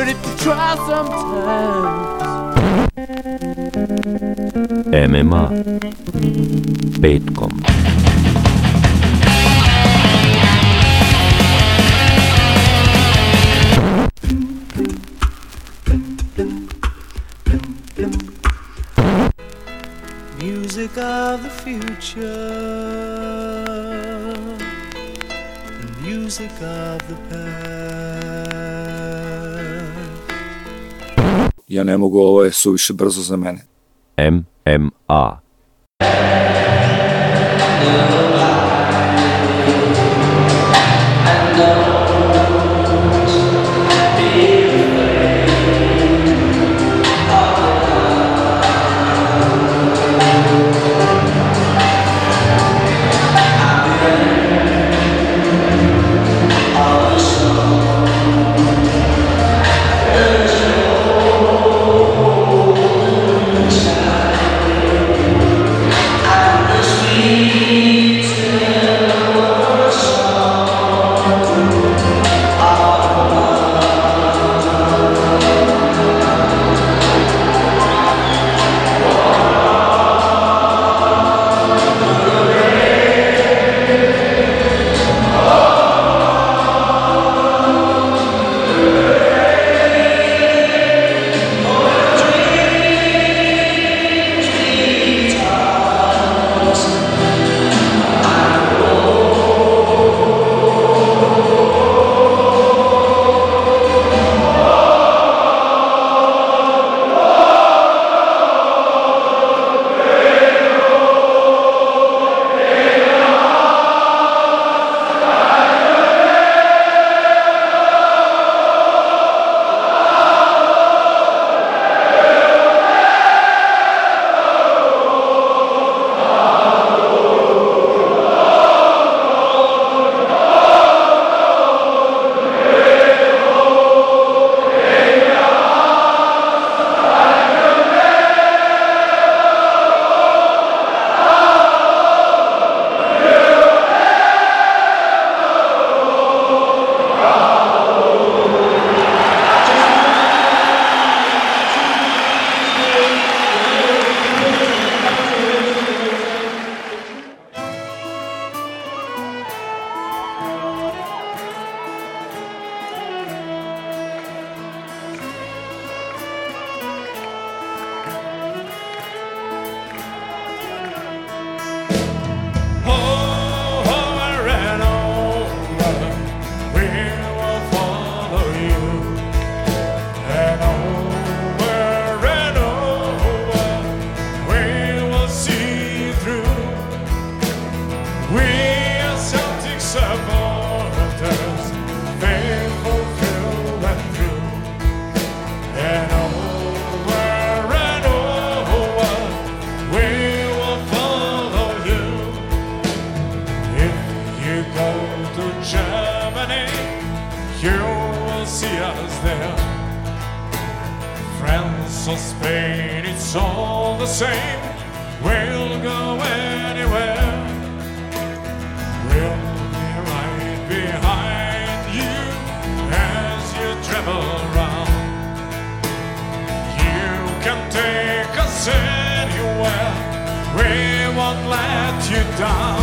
But if you try sometimes. MMA petkom. Music of the future. The music of the past. Ja ne mogu, ovo je suviše brzo za mene. MMA Spain, it's all the same. We'll go anywhere. We'll be right behind you as you travel around. You can take us anywhere. We won't let you down.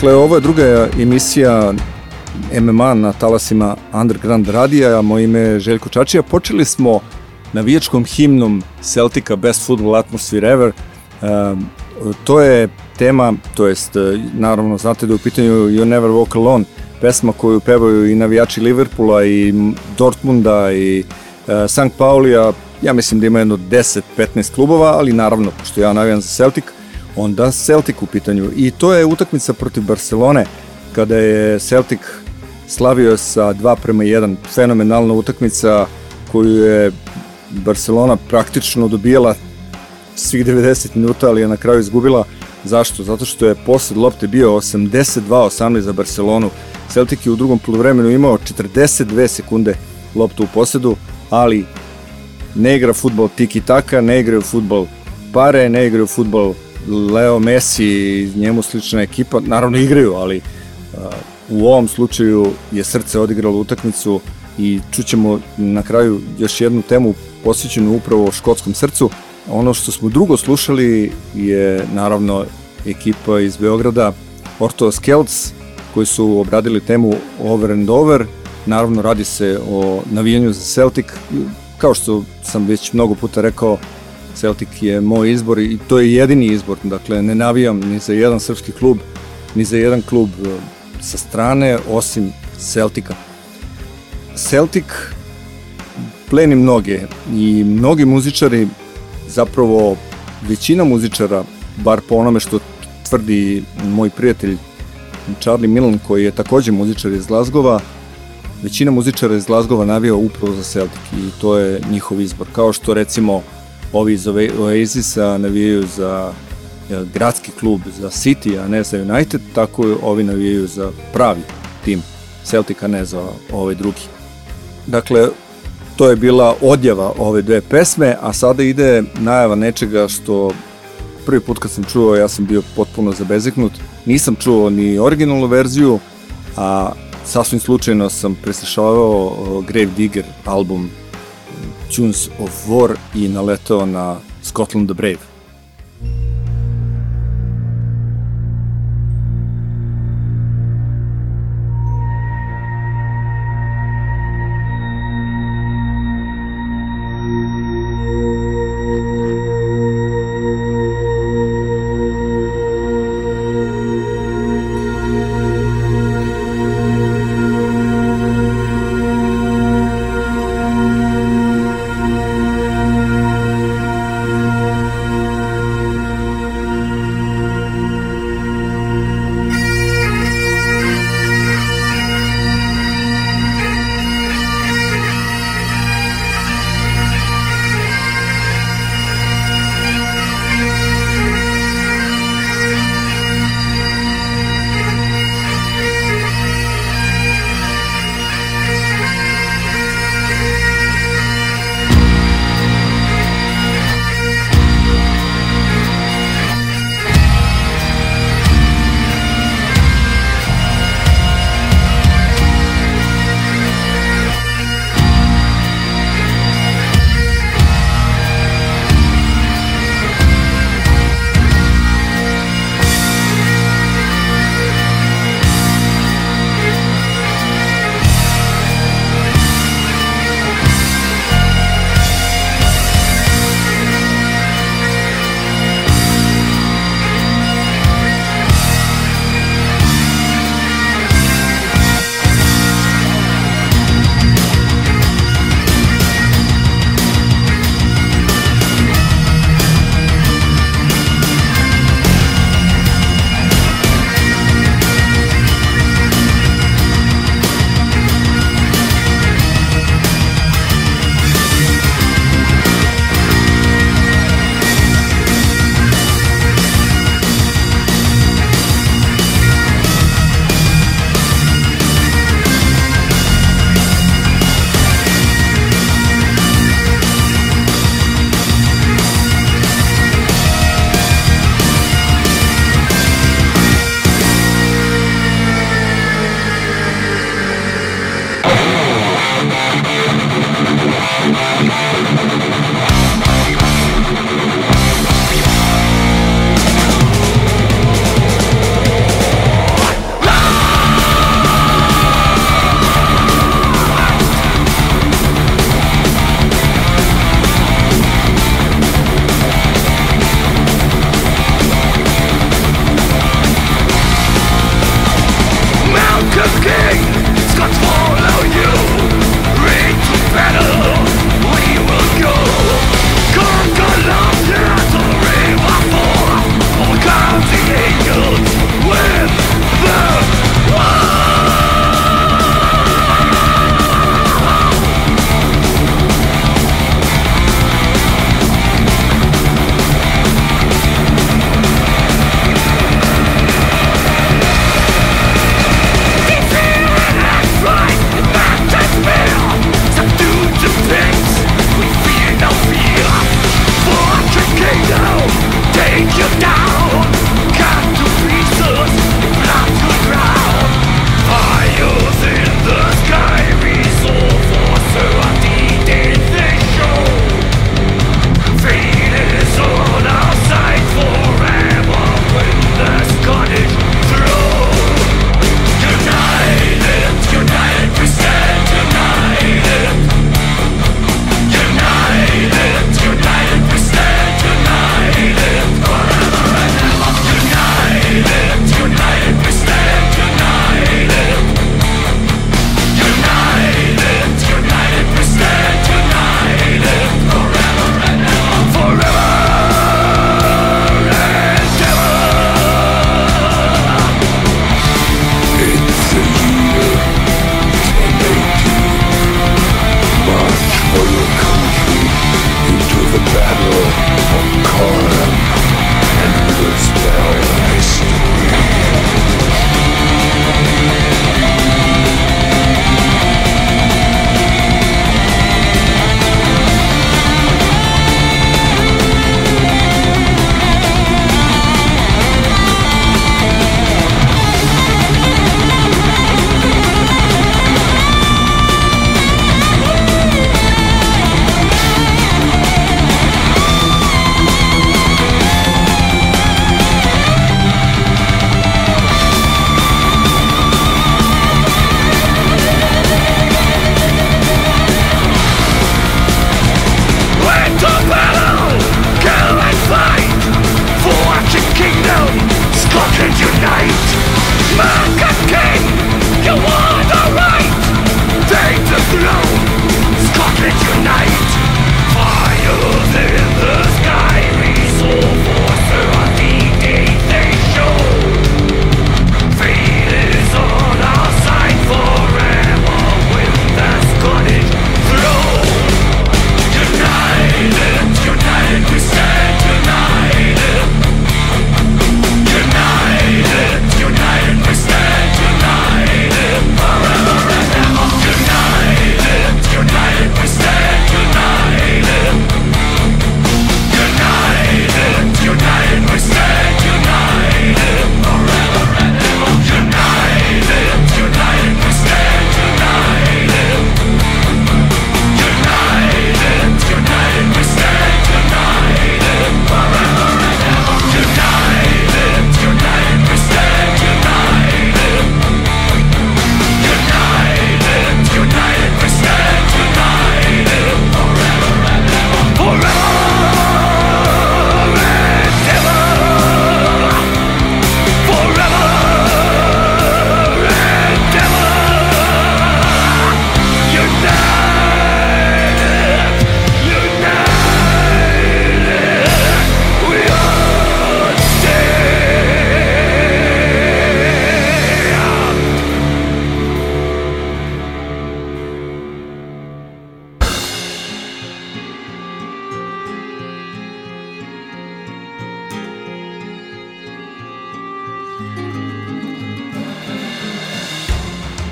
Dakle, ovo je druga emisija MMA na talasima Underground radija. Moje ime je Željko Čačija. Počeli smo navijačkom himnom Celtica Best Football Atmosphere Ever. Um, to je tema, to jest, e, naravno, znate da je u pitanju You Never Walk Alone, pesma koju pevaju i navijači Liverpoola i Dortmunda i uh, St. Paulija. Ja mislim da ima jedno 10-15 klubova, ali naravno, pošto ja navijam za Celtic, onda Celtic u pitanju. I to je utakmica protiv Barcelone, kada je Celtic slavio sa 2 prema 1, fenomenalna utakmica koju je Barcelona praktično dobijala svih 90 minuta, ali je na kraju izgubila. Zašto? Zato što je posled lopte bio 82-18 za Barcelonu. Celtic je u drugom polovremenu imao 42 sekunde loptu u posedu, ali ne igra futbol tiki taka, ne igraju futbol pare, ne igraju futbol Leo Messi i njemu slična ekipa, naravno igraju, ali uh, u ovom slučaju je srce odigralo utakmicu i čućemo na kraju još jednu temu posvećenu upravo škotskom srcu. Ono što smo drugo slušali je naravno ekipa iz Beograda Orto Skelts koji su obradili temu Over and Over. Naravno radi se o navijanju za Celtic. Kao što sam već mnogo puta rekao, Celtic je moj izbor i to je jedini izbor. Dakle, ne navijam ni za jedan srpski klub, ni za jedan klub e, sa strane, osim Celtica. Celtic pleni mnoge i mnogi muzičari, zapravo većina muzičara, bar po onome što tvrdi moj prijatelj Charlie Millen, koji je takođe muzičar iz Glazgova, većina muzičara iz Glazgova navija upravo za Celtic i to je njihov izbor. Kao što recimo ovi iz Oasisa navijaju za e, gradski klub, za City, a ne za United, tako ovi navijaju za pravi tim Celtica, ne za ovaj drugi. Dakle, to je bila odjava ove dve pesme, a sada ide najava nečega što prvi put kad sam čuo, ja sam bio potpuno zabezeknut. Nisam čuo ni originalnu verziju, a sasvim slučajno sam preslišavao Grave Digger album Tunes of War i naletao na Scotland the Brave.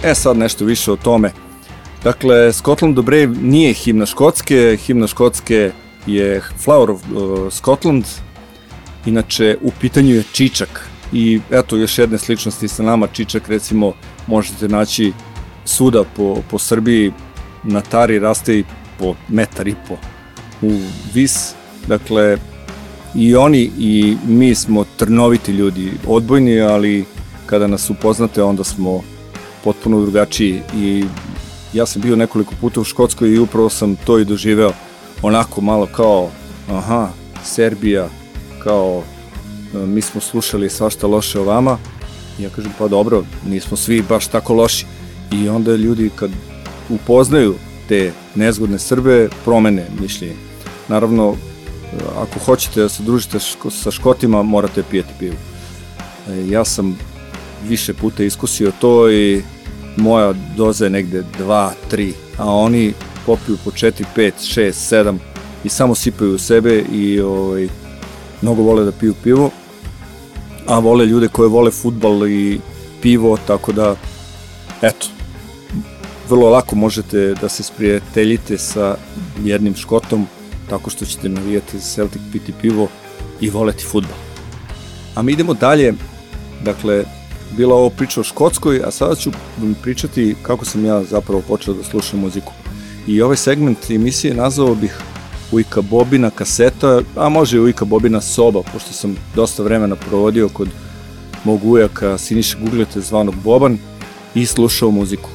E sad nešto više o tome. Dakle, Scotland of Brave nije himna Škotske, himna Škotske je Flower of uh, Scotland, inače u pitanju je Čičak. I eto još jedne sličnosti sa nama, Čičak recimo možete naći svuda po, po Srbiji, na tari raste i po metar i po u vis, dakle i oni i mi smo trnoviti ljudi, odbojni, ali kada nas upoznate onda smo potpuno drugačiji i ja sam bio nekoliko puta u Škotskoj i upravo sam to i doživeo onako malo kao aha, Serbija kao e, mi smo slušali svašta loše o vama. Ja kažem pa dobro, nismo svi baš tako loši. I onda ljudi kad upoznaju te nezgodne Srbe promene mišljenje. Naravno ako hoćete da se družite sa Škotima morate pijeti pivu e, ja sam više puta iskusio to i moja doza je negde 2, 3, a oni popiju po 4, 5, 6, 7 i samo sipaju u sebe i ovaj, mnogo vole da piju pivo, a vole ljude koje vole futbal i pivo, tako da, eto, vrlo lako možete da se sprijateljite sa jednim škotom tako što ćete navijati za Celtic piti pivo i voleti futbal. A mi idemo dalje, dakle, bila ovo priča o Škotskoj, a sada ću vam pričati kako sam ja zapravo počeo da slušam muziku. I ovaj segment emisije nazvao bih Ujka Bobina kaseta, a može i Ujka Bobina soba, pošto sam dosta vremena provodio kod mog ujaka Siniša Guglete zvanog Boban i slušao muziku.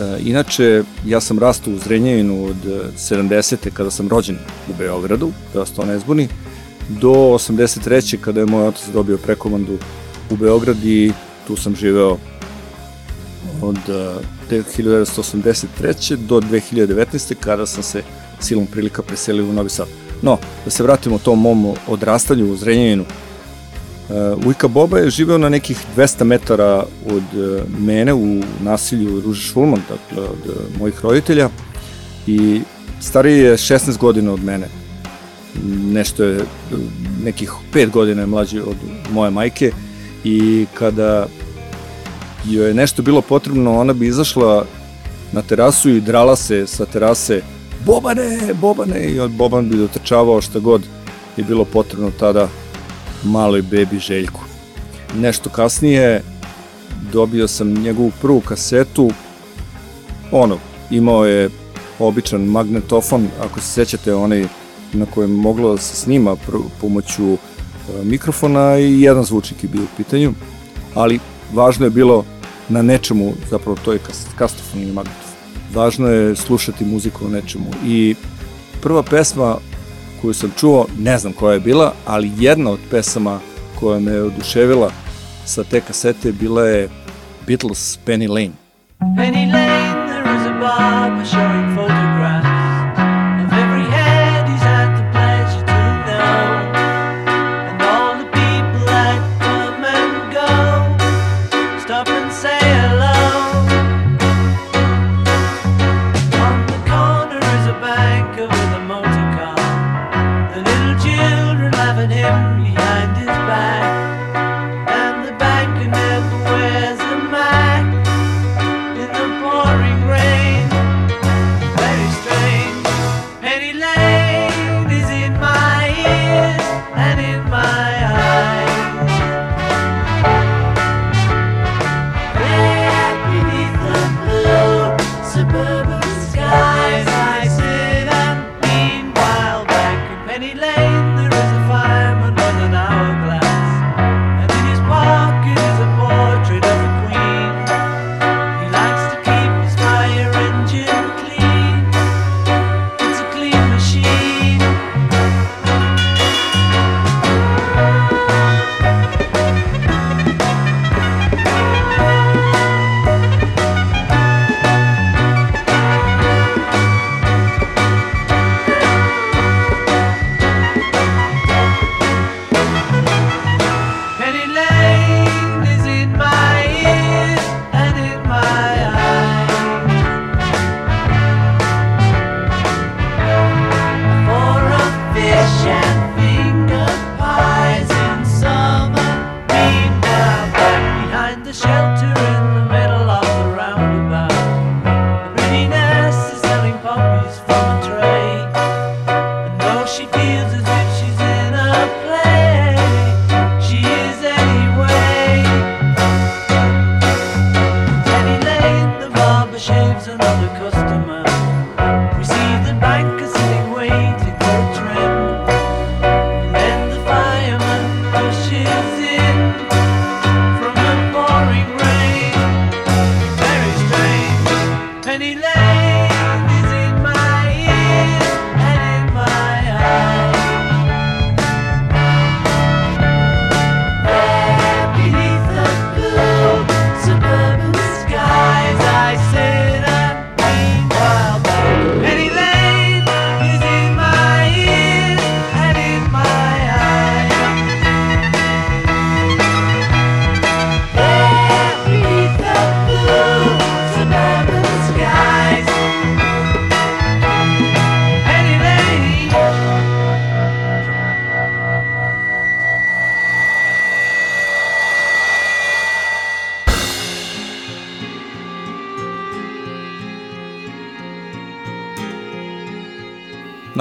E, inače, ja sam rastao u Zrenjevinu od 70. kada sam rođen u Beogradu, da vas to ne zbuni, do 83. kada je moj otac dobio prekomandu u Beograd i tu sam živeo od 1983. Uh, do 2019. kada sam se silom prilika preselio u Novi Sad. No, da se vratimo tom mom odrastanju u Zrenjaninu. Uh, Ujka Boba je živeo na nekih 200 metara od uh, mene u nasilju Ruže Šulman, dakle od mojih roditelja i stariji je 16 godina od mene. Nešto je, nekih 5 godina je mlađi od moje majke i kada joj je nešto bilo potrebno, ona bi izašla na terasu i drala se sa terase Bobane, Bobane i Boban bi dotrčavao šta god je bilo potrebno tada maloj bebi Željku. Nešto kasnije dobio sam njegovu prvu kasetu, ono, imao je običan magnetofon, ako se sećate, onaj na kojem moglo da se snima pomoću mikrofona i jedan zvučnik je bio u pitanju, ali važno je bilo na nečemu, zapravo to je kastofon ili magnetofon. Važno je slušati muziku na nečemu i prva pesma koju sam čuo, ne znam koja je bila, ali jedna od pesama koja me oduševila sa te kasete bila je Beatles Penny Lane. Penny Lane,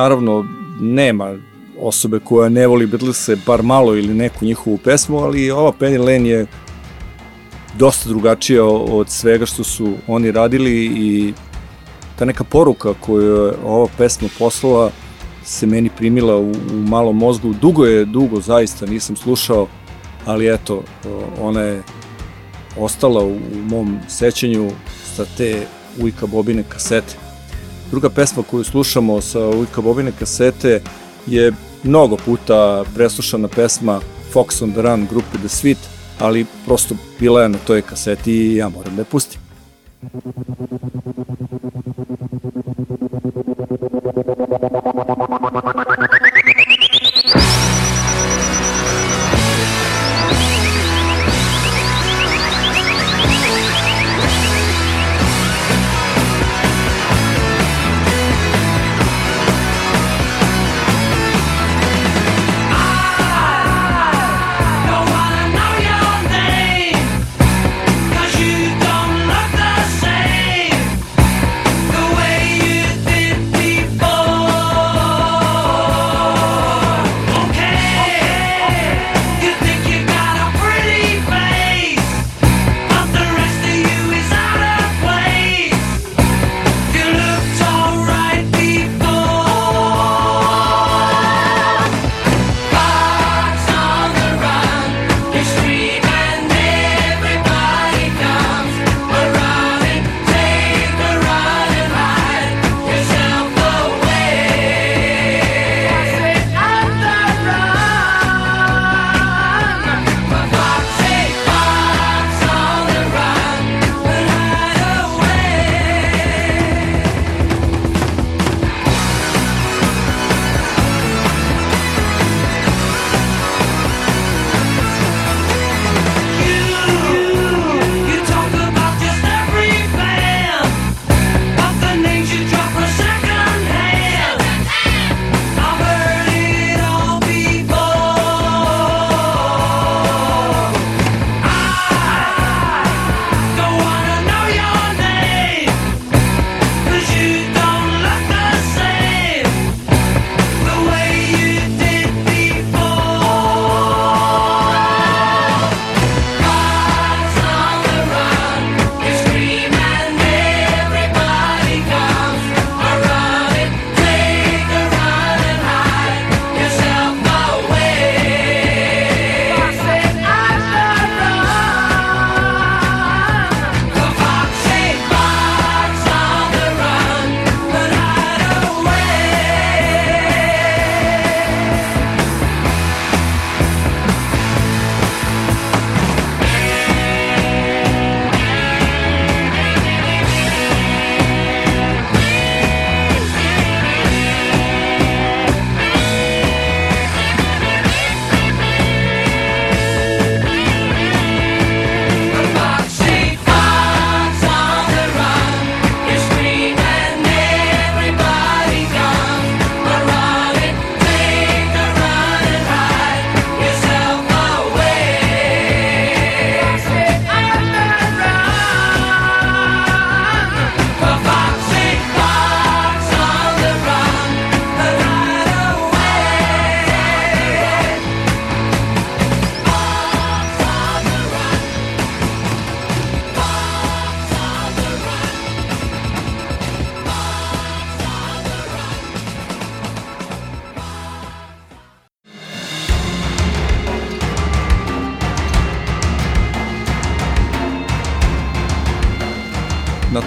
Naravno, nema osobe koja ne voli Beatlese bar malo ili neku njihovu pesmu, ali ova Penny Lane je dosta drugačija od svega što su oni radili i ta neka poruka koju je ova pesma poslala se meni primila u, u malom mozgu. Dugo je, dugo zaista nisam slušao, ali eto, ona je ostala u, u mom sećanju sa te Ujka Bobine kasete. Druga pesma koju slušamo sa Ujka Bobine kasete je mnogo puta preslušana pesma Fox on the Run grupe The Sweet, ali prosto bila je na toj kaseti i ja moram da je pustim.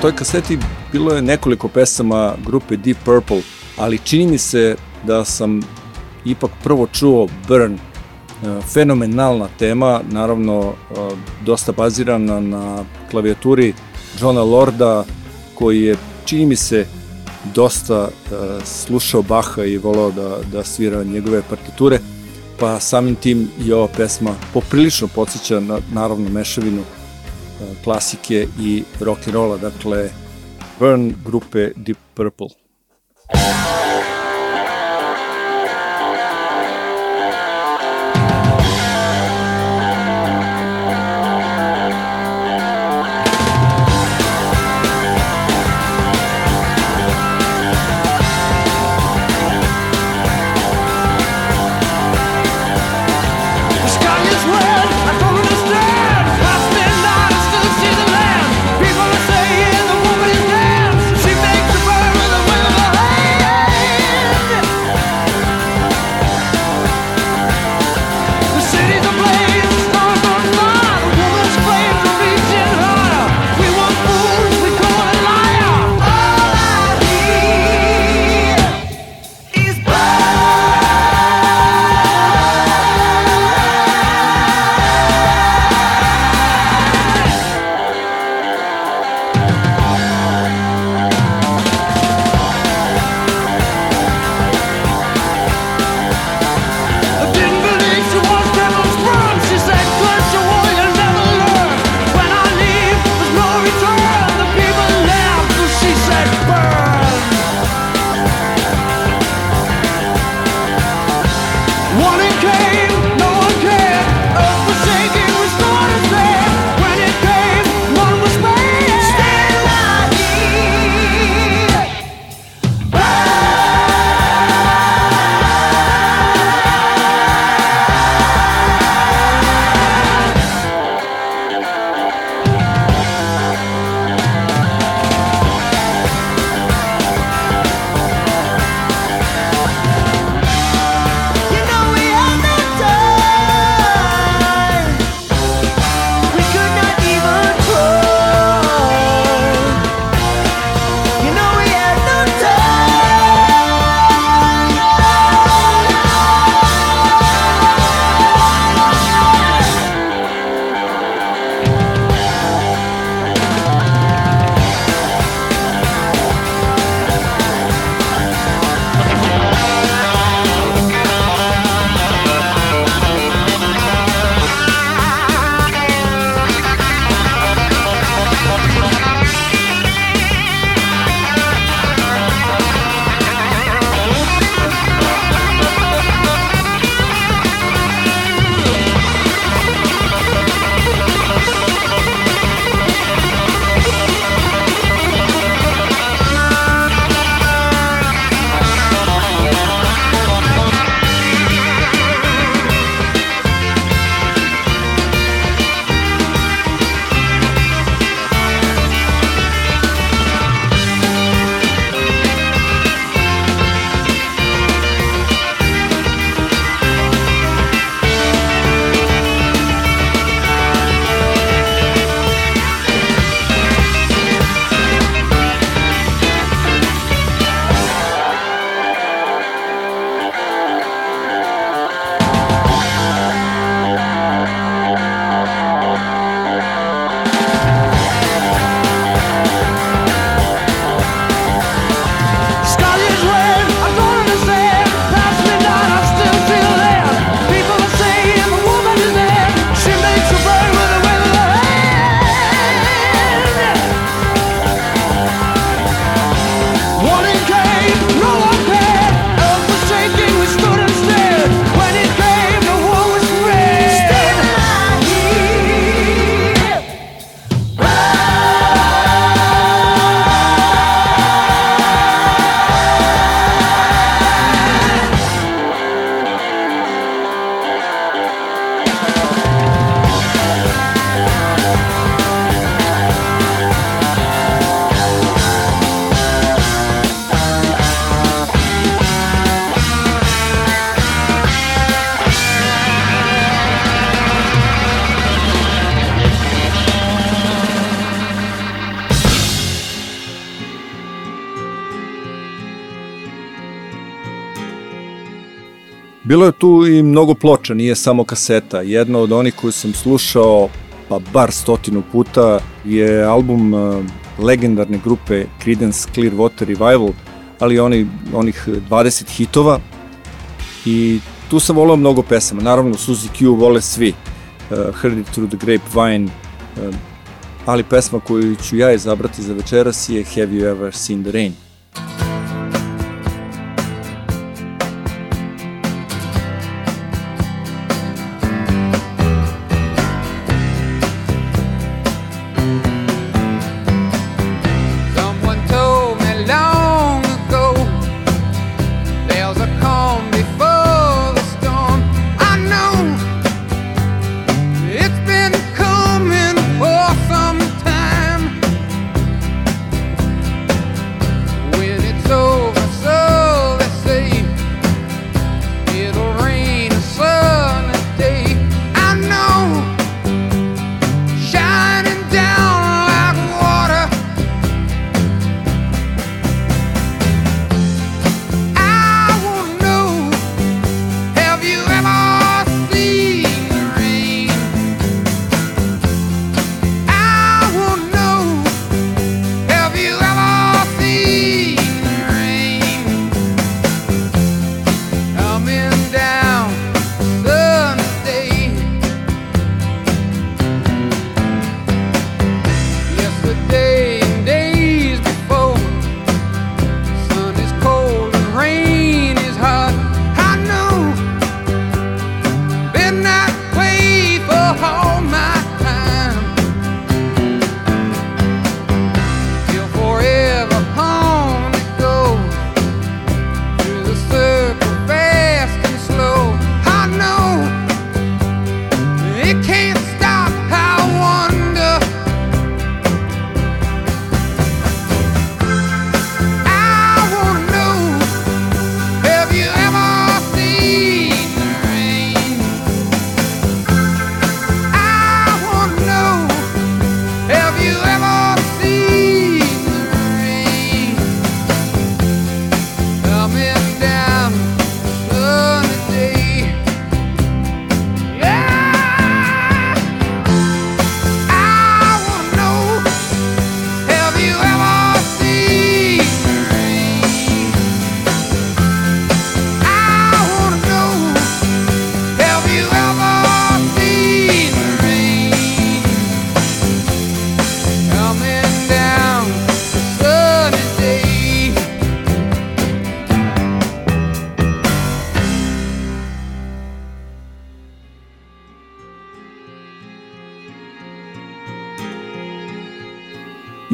Toj kaseti bilo je nekoliko pesama grupe Deep Purple, ali čini mi se da sam ipak prvo čuo Burn, e, fenomenalna tema, naravno e, dosta bazirana na klavijaturi Johna Lorda, koji je, čini mi se, dosta e, slušao Baha i volao da, da svira njegove partiture, pa samim tim i ova pesma poprilično podsjeća na, naravno mešavinu klasike i rock and rolla, dakle Burn grupe Deep Purple. Fox je tu i mnogo ploča, nije samo kaseta. Jedna od onih koju sam slušao pa bar stotinu puta je album uh, legendarne grupe Creedence Clearwater Revival, ali oni, onih 20 hitova i tu sam volao mnogo pesama. Naravno, Suzy Q vole svi. Uh, Heard it through the grapevine, uh, ali pesma koju ću ja izabrati za večeras je Have you ever seen the rain?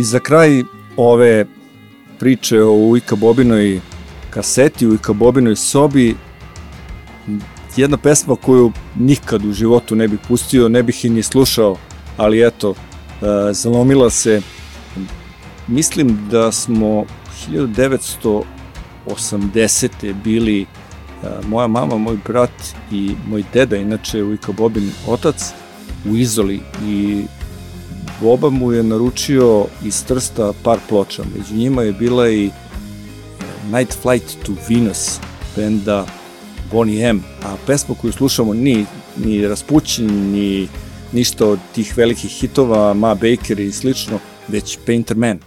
Za kraj ove priče o Ujka Bobinoj kaseti, Ujka Bobinoj sobi, jedna pesma koju nikad u životu ne bih pustio, ne bih i ni slušao, ali eto, e, zalomila se. Mislim da smo 1980. bili e, moja mama, moj brat i moj deda, inače Ujka Bobin otac, u Izoli i Boba mu je naručio iz Trsta par ploča. Među njima je bila i Night Flight to Venus benda Bonnie M. A pesma koju slušamo ni, ni Raspućin, ni ništa od tih velikih hitova, Ma Baker i slično, već Painter Man.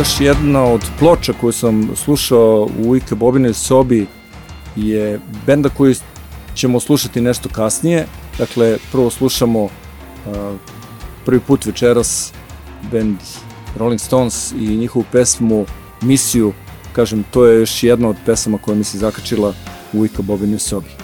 Još jedna od ploča koju sam slušao u Ike Bobinoj sobi je benda koju ćemo slušati nešto kasnije. Dakle, prvo slušamo uh, prvi put večeras band Rolling Stones i njihovu pesmu Misiju. Kažem, to je još jedna od pesama koja mi se zakačila u Ika Bobinoj sobi.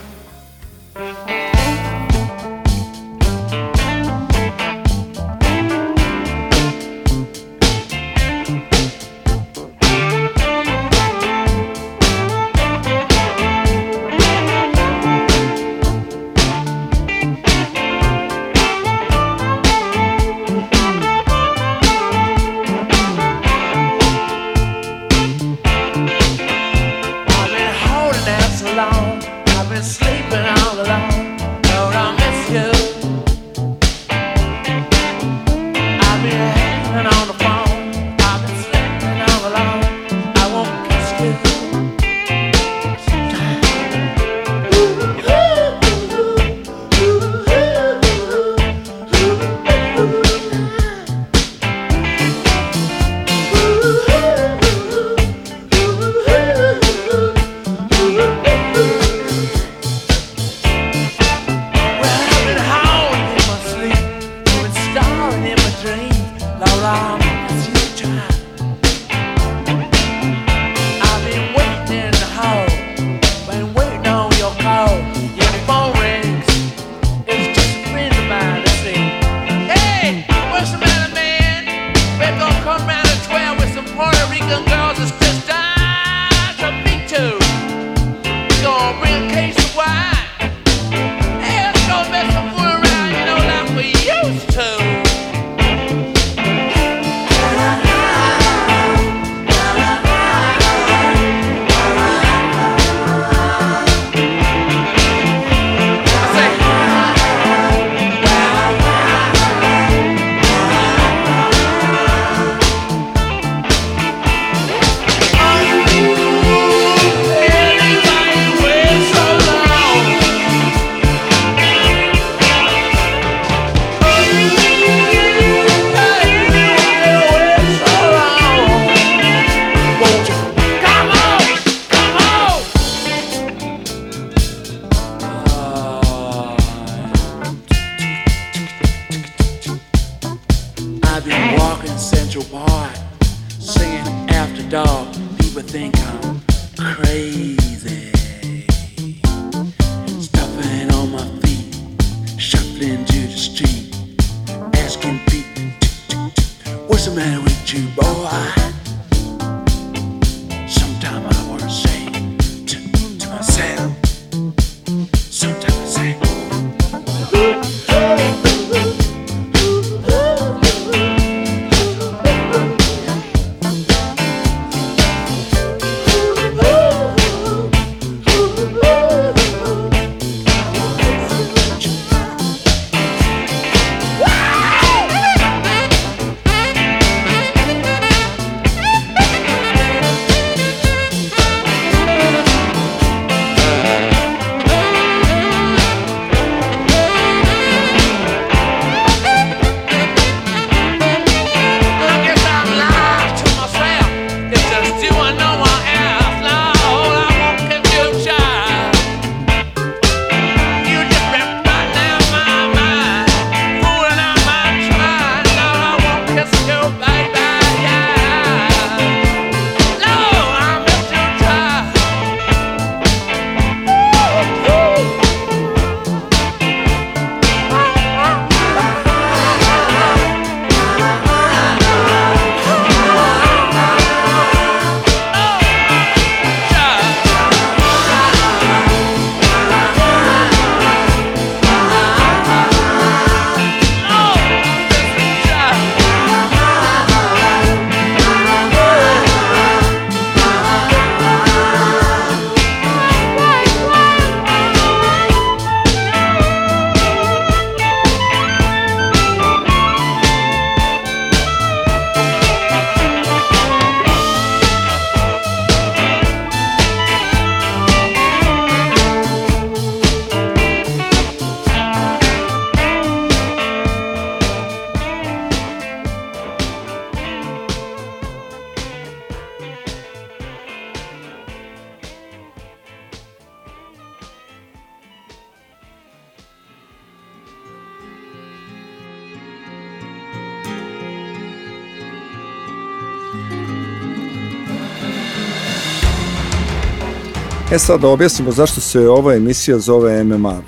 E sad da objasnimo zašto se ova emisija zove MMA.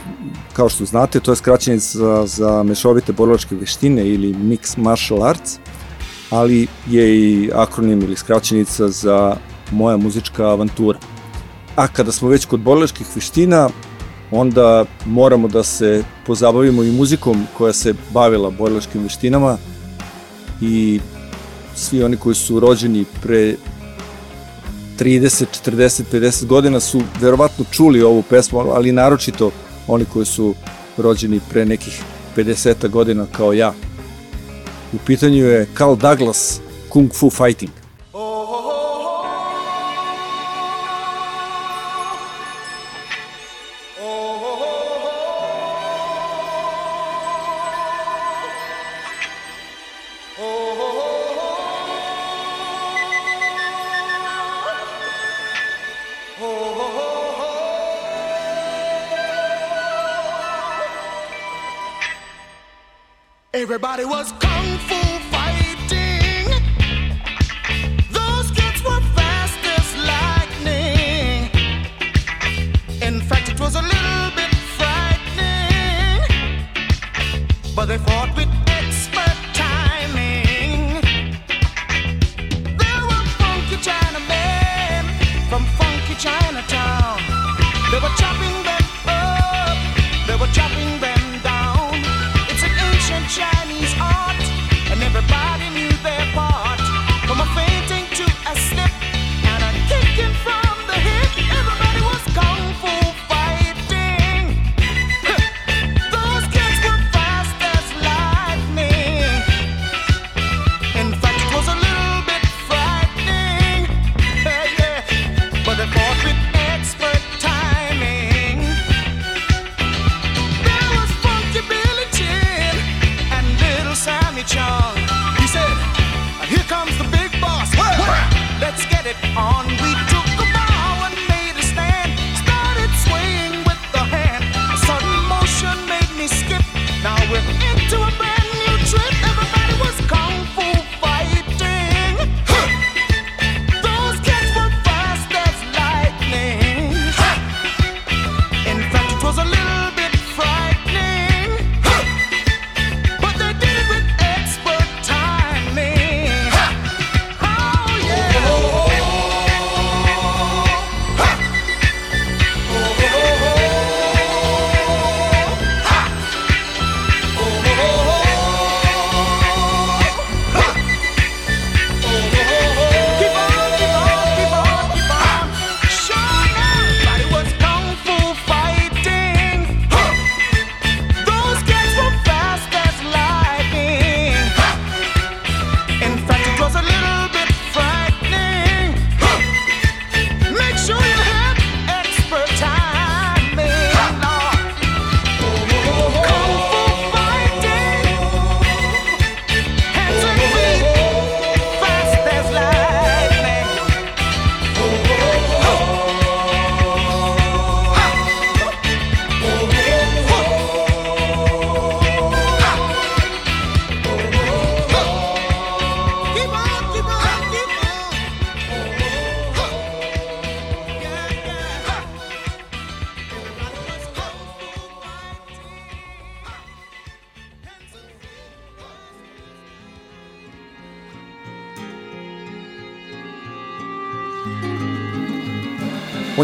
Kao što znate, to je skraćenje za, za mešovite borilačke veštine ili Mix Martial Arts, ali je i akronim ili skraćenica za moja muzička avantura. A kada smo već kod borilačkih veština, onda moramo da se pozabavimo i muzikom koja se bavila borilačkim veštinama i svi oni koji su rođeni pre 30, 40, 50 godina su verovatno čuli ovu pesmu, ali naročito oni koji su rođeni pre nekih 50 godina kao ja. U pitanju je Carl Douglas Kung Fu Fighting.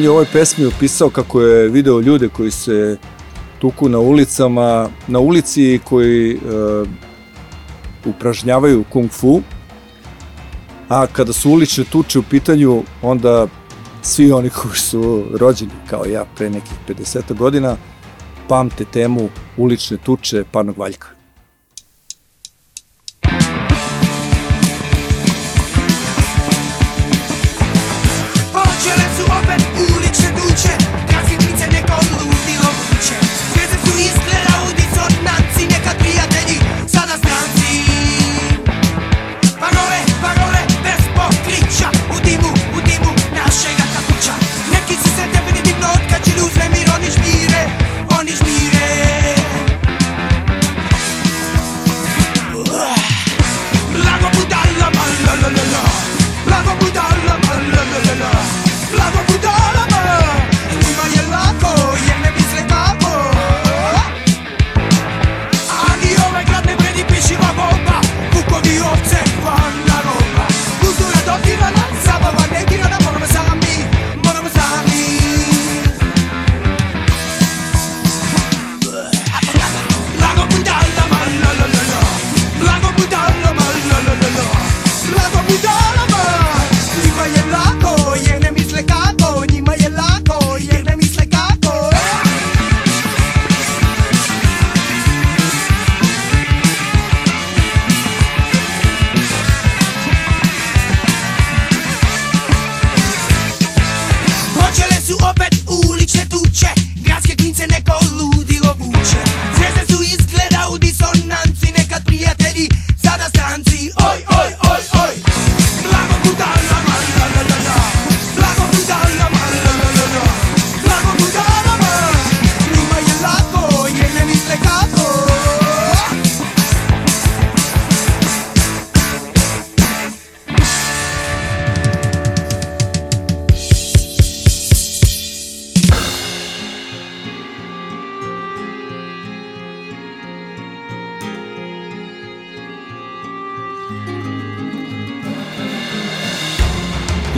Je u ovoj pesmi opisao kako je video ljude koji se tuku na ulicama, na ulici koji e, upražnjavaju kung fu, a kada su ulične tuče u pitanju, onda svi oni koji su rođeni kao ja pre nekih 50 godina pamte temu ulične tuče Parnog Valjka.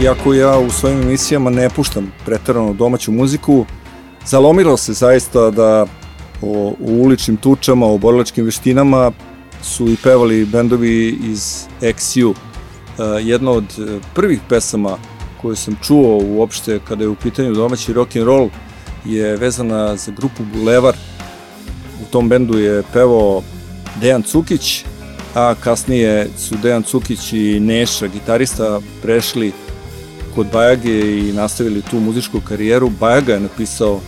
Iako ja u svojim emisijama ne puštam pretarano domaću muziku, zalomilo se zaista da o, u uličnim tučama, o borilačkim veštinama su i pevali bendovi iz XU. E, jedna od e, prvih pesama koju sam čuo uopšte kada je u pitanju domaći rock and roll je vezana za grupu Bulevar. U tom bendu je pevao Dejan Cukić, a kasnije su Dejan Cukić i Neša, gitarista, prešli kod Bajage i nastavili tu muzičku karijeru. Bajaga je napisao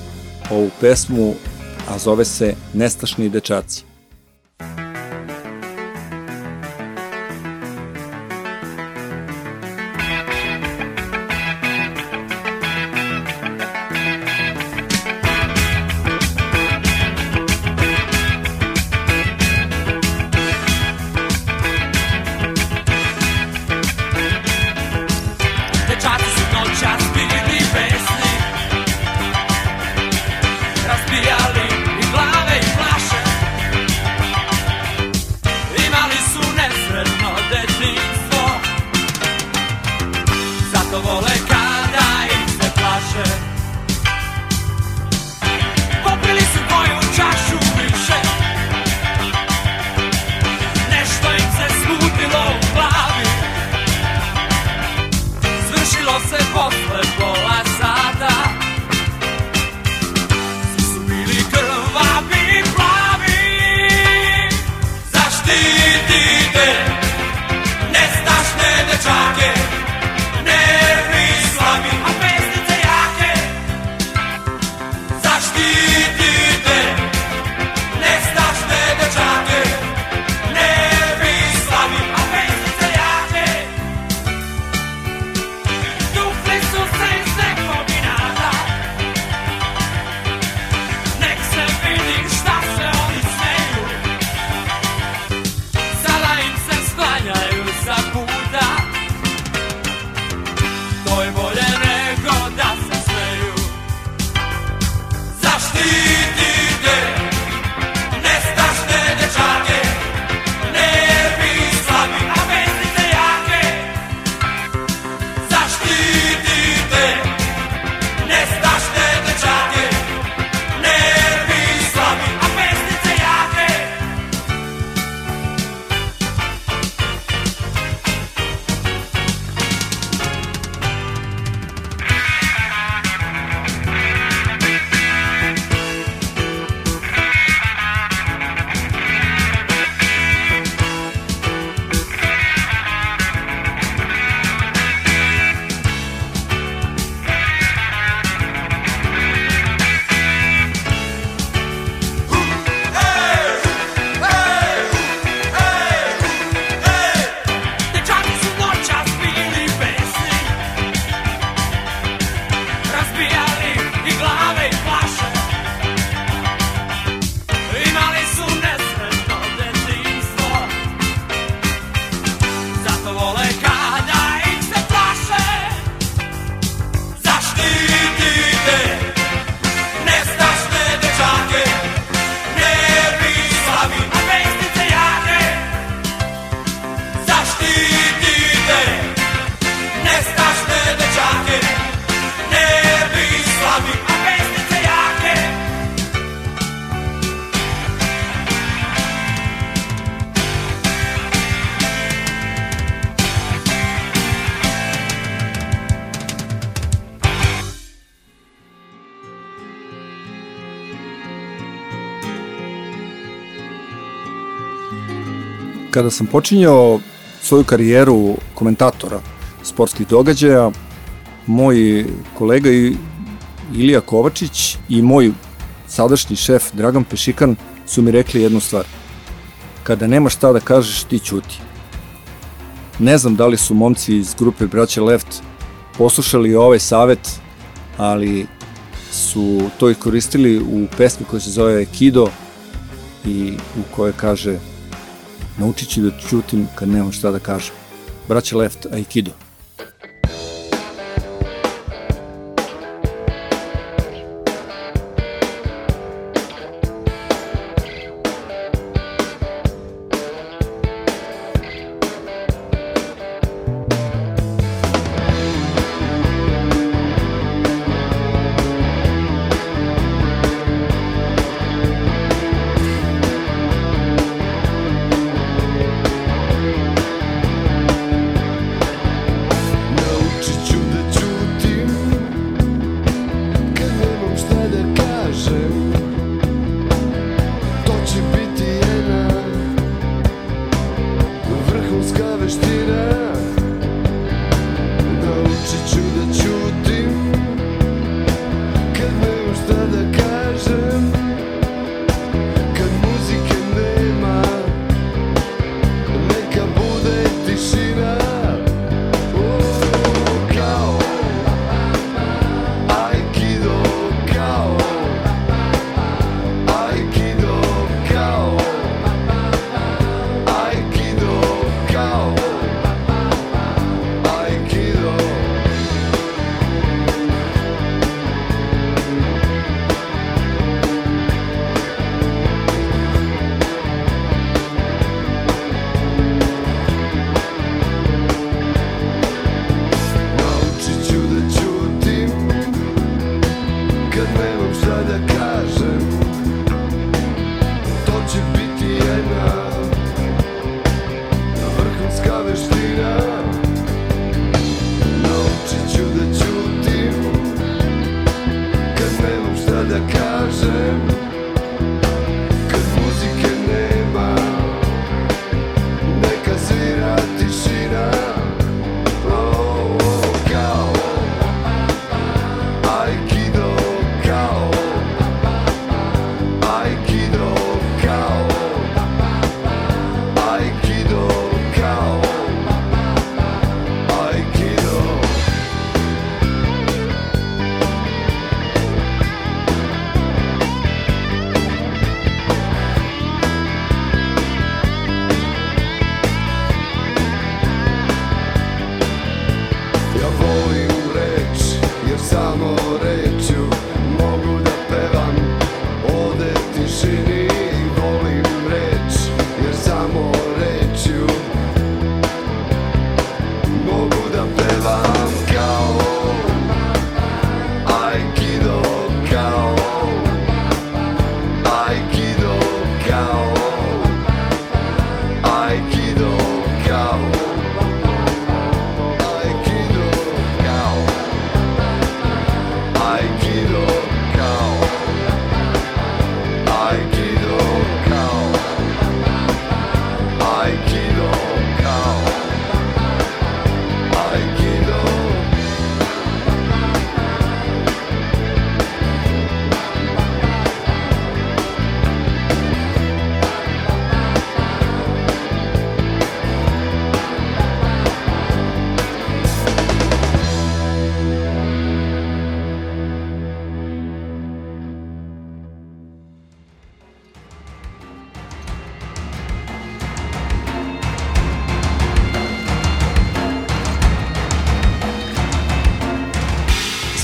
ovu pesmu, a zove se Nestašni dečaci. Kada sam počinjao svoju karijeru komentatora sportskih događaja, moj kolega i- Ilija Kovačić i moj sadašnji šef Dragan Pešikan su mi rekli jednu stvar. Kada nemaš šta da kažeš, ti ćuti. Ne znam da li su momci iz grupe Braća Left poslušali ovaj savet, ali su to iskoristili u pesmi koja se zove Kido i u kojoj kaže Naučit ću da ćutim kad nemam šta da kažem. Braća Left Aikido.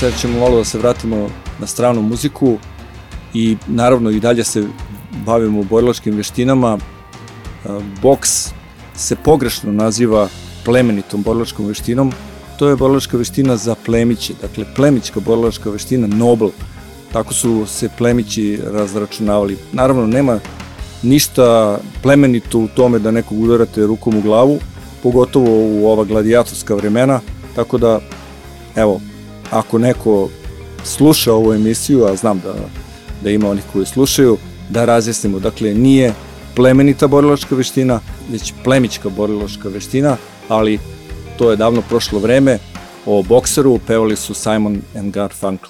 Sad ćemo malo da se vratimo na stranu muziku i naravno i dalje se bavimo borilačkim veštinama. E, Boks se pogrešno naziva plemenitom borilačkom veštinom. To je borilačka veština za plemiće, dakle plemićka borilačka veština Nobel. Tako su se plemići razračunavali. Naravno, nema ništa plemenito u tome da nekog udarate rukom u glavu, pogotovo u ova gladijatorska vremena, tako da, evo, ako neko sluša ovu emisiju, a znam da, da ima onih koji slušaju, da razjasnimo. Dakle, nije plemenita borilačka veština, već plemićka borilačka veština, ali to je davno prošlo vreme. O bokseru pevali su Simon and Garfunkel.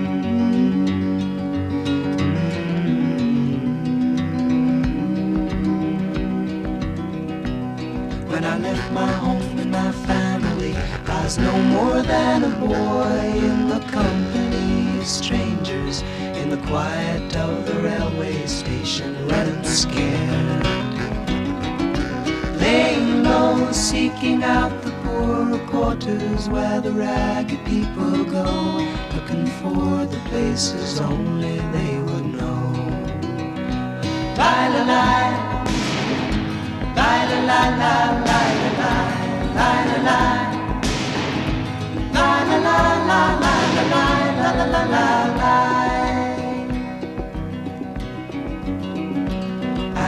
I left my home and my family. I was no more than a boy in the company of strangers, in the quiet of the railway station, running scared. Laying low, seeking out the poorer quarters where the ragged people go, looking for the places only they would know. Bye, la, la.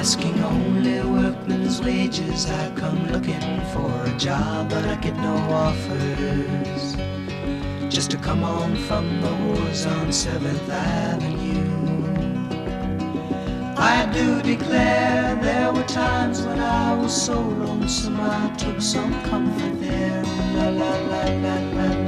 Asking only workmen's wages, I come looking for a job, but I get no offers. Just to come on from the wars on 7th Avenue. I do declare there were times when I was so lonesome I took some comfort there. La la la la la.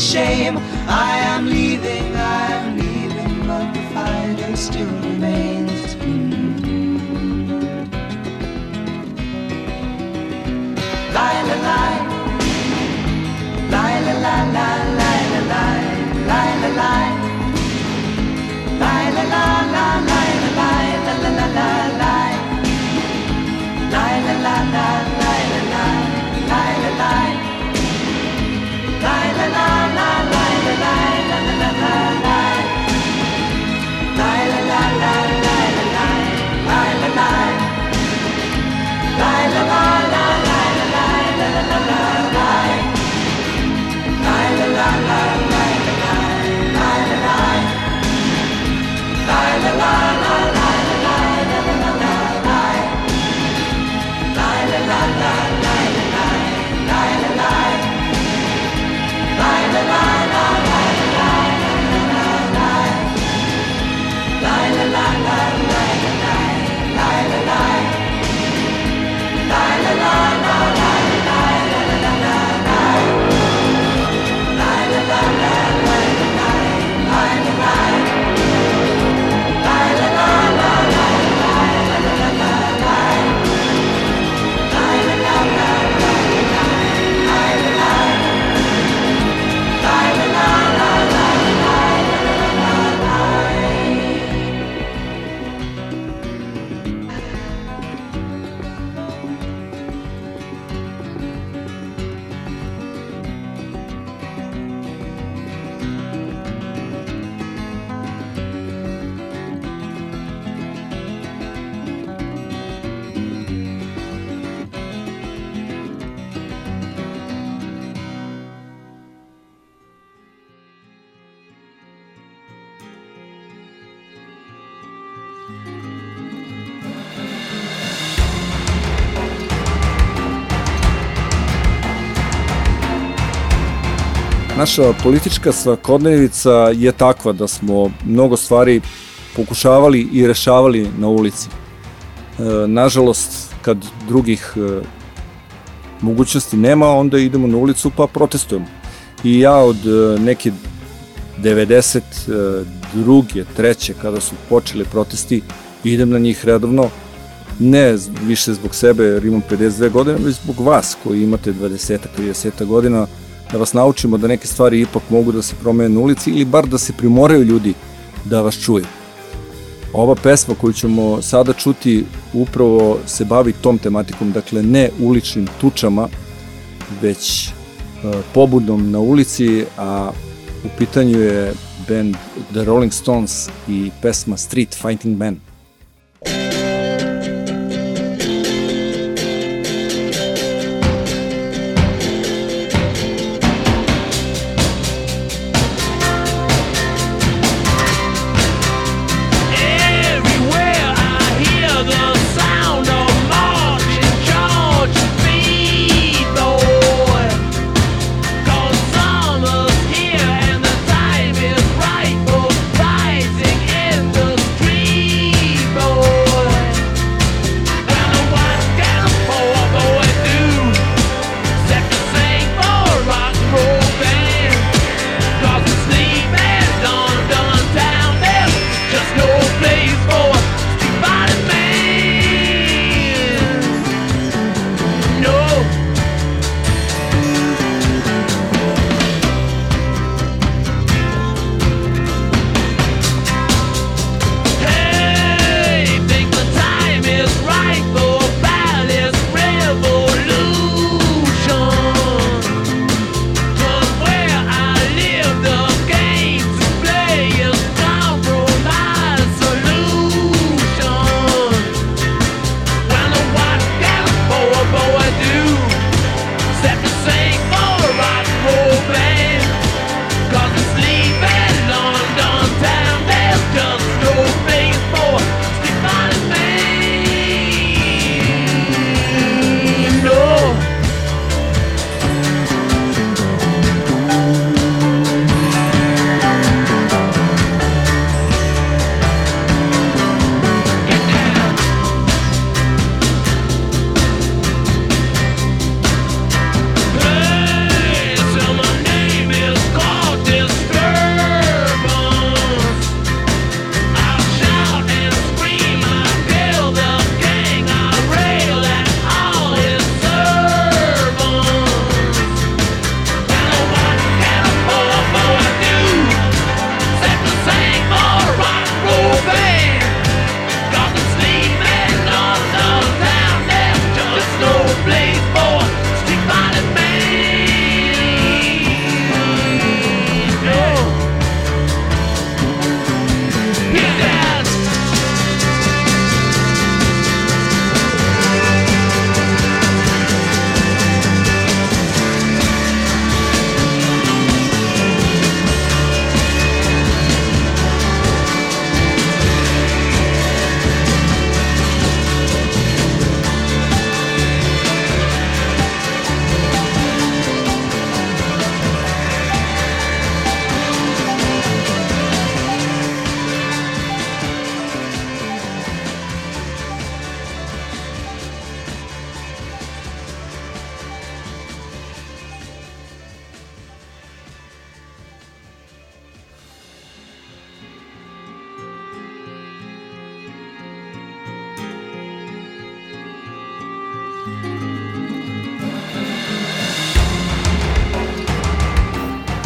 shame. Naša politička svakodnevica je takva da smo mnogo stvari pokušavali i rešavali na ulici. E, nažalost, kad drugih e, mogućnosti nema, onda idemo na ulicu pa protestujemo. I ja od e, neke 92. treće kada su počeli protesti, idem na njih redovno, ne više zbog sebe jer imam 52 godine, već zbog vas koji imate 20-30 godina, da vas naučimo da neke stvari ipak mogu da se promene na ulici ili bar da se primoraju ljudi da vas čuju. Ova pesma koju ćemo sada čuti upravo se bavi tom tematikom, dakle ne uličnim tučama, već e, pobudom na ulici, a u pitanju je band The Rolling Stones i pesma Street Fighting Man.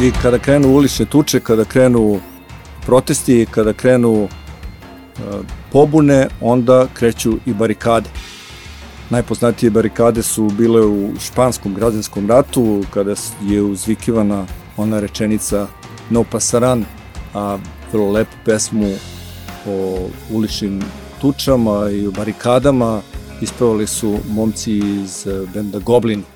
I kada krenu ulične tuče, kada krenu protesti, kada krenu e, pobune, onda kreću i barikade. Najpoznatije barikade su bile u španskom građanskom ratu, kada je uzvikivana ona rečenica No pasaran, a vrlo lepu pesmu o uličnim tučama i o barikadama ispevali su momci iz benda Goblin.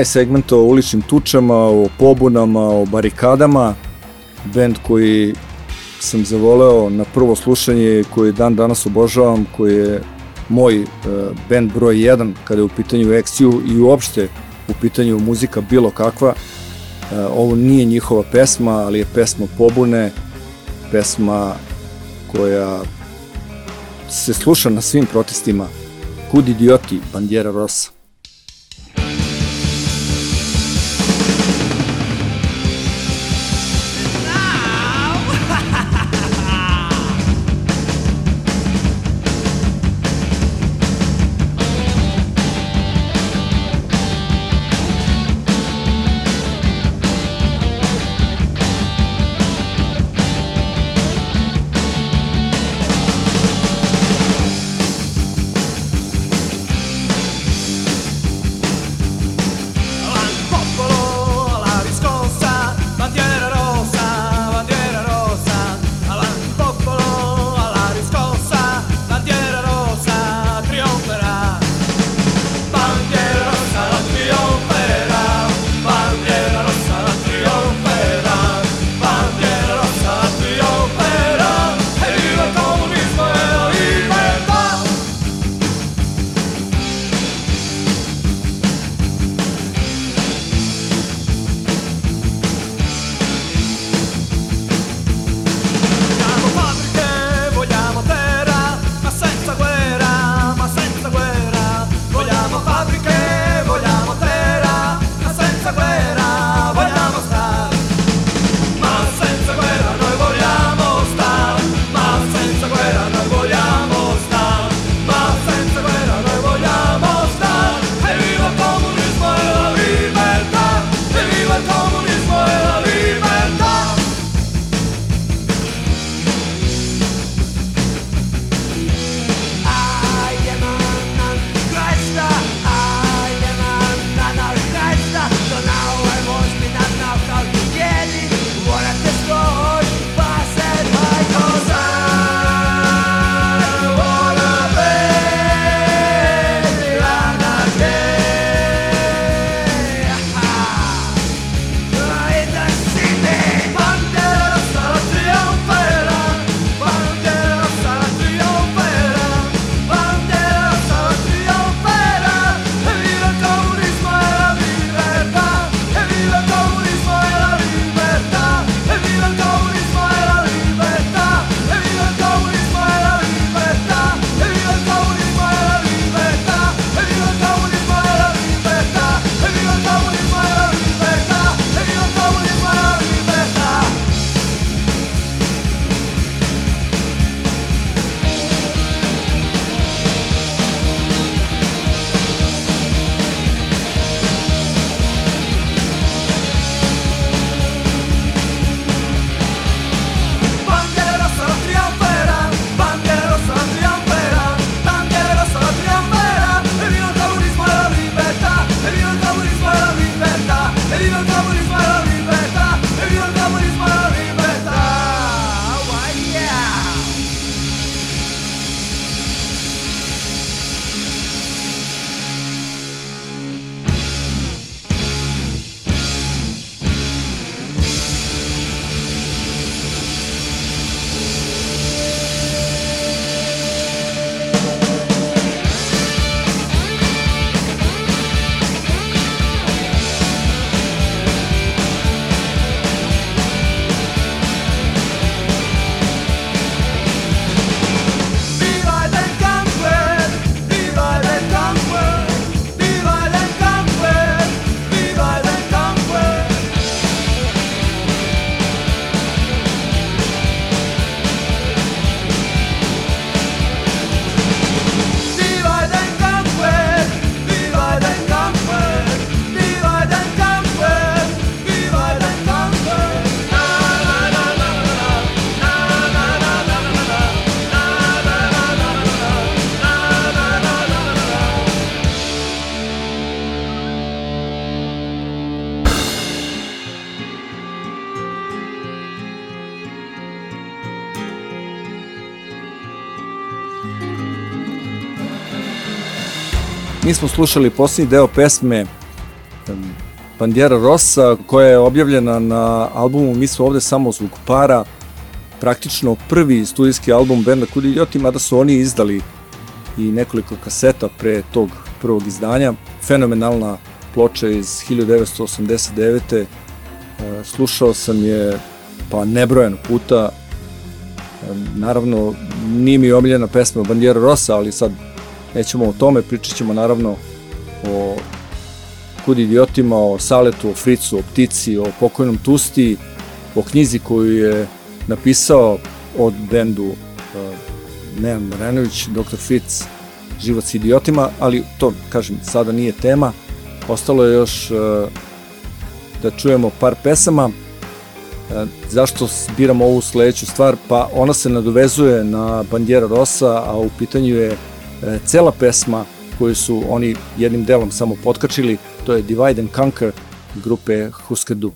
taj segment o uličnim tučama, o pobunama, o barikadama, band koji sam zavoleo na prvo slušanje koji dan danas obožavam, koji je moj e, band broj 1 kada je u pitanju Exiju i uopšte u pitanju muzika bilo kakva. E, ovo nije njihova pesma, ali je pesma pobune, pesma koja se sluša na svim protestima. Kud idioti, Bandjera Rosa. Mi smo slušali posljednji deo pesme em, Bandiera Rosa koja je objavljena na albumu Mi smo ovde samo zbog para praktično prvi studijski album benda Kud Idioti, mada su oni izdali i nekoliko kaseta pre tog prvog izdanja. Fenomenalna ploča iz 1989. E, Slušao sam je pa nebrojeno puta. Naravno, nije mi omiljena pesma Bandiera Rosa, ali sad nećemo o tome, pričat ćemo naravno o Kud idiotima, o Saletu, o Fricu, o Ptici, o pokojnom Tusti, o knjizi koju je napisao od bendu uh, Nejan Marenović, Dr. Fritz, Život s idiotima, ali to, kažem, sada nije tema. Ostalo je još uh, da čujemo par pesama. Uh, zašto biramo ovu sledeću stvar? Pa ona se nadovezuje na Bandiera Rosa, a u pitanju je cela pesma koju su oni jednim delom samo potkačili, to je Divide and Conquer grupe Husker Du.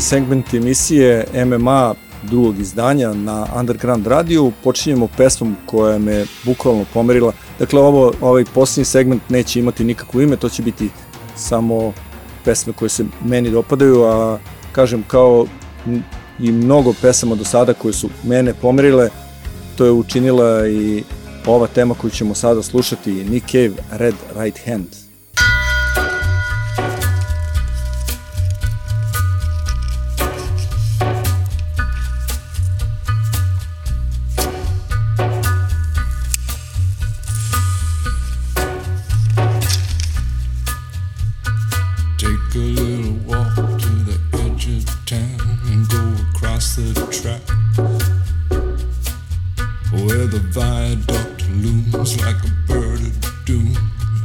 Posljednji segment emisije MMA drugog izdanja na Underground radiju. Počinjemo pesmom koja me bukvalno pomerila. Dakle, ovo, ovaj posljednji segment neće imati nikakvo ime, to će biti samo pesme koje se meni dopadaju, a kažem kao i mnogo pesama do sada koje su mene pomerile, to je učinila i ova tema koju ćemo sada slušati, Nick Cave, Red Right Hand. The track where the viaduct looms like a bird of doom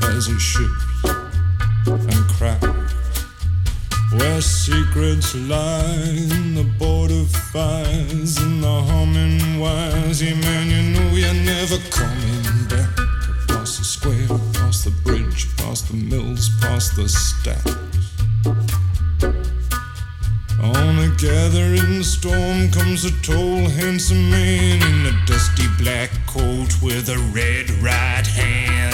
as it ships and cracks. Where secrets lie in the border fires and the humming wires. Yeah, man, you know you're never coming back. Across the square, across the bridge, past the mills, past the stacks. Gathering storm comes a tall, handsome man in a dusty black coat with a red right hand.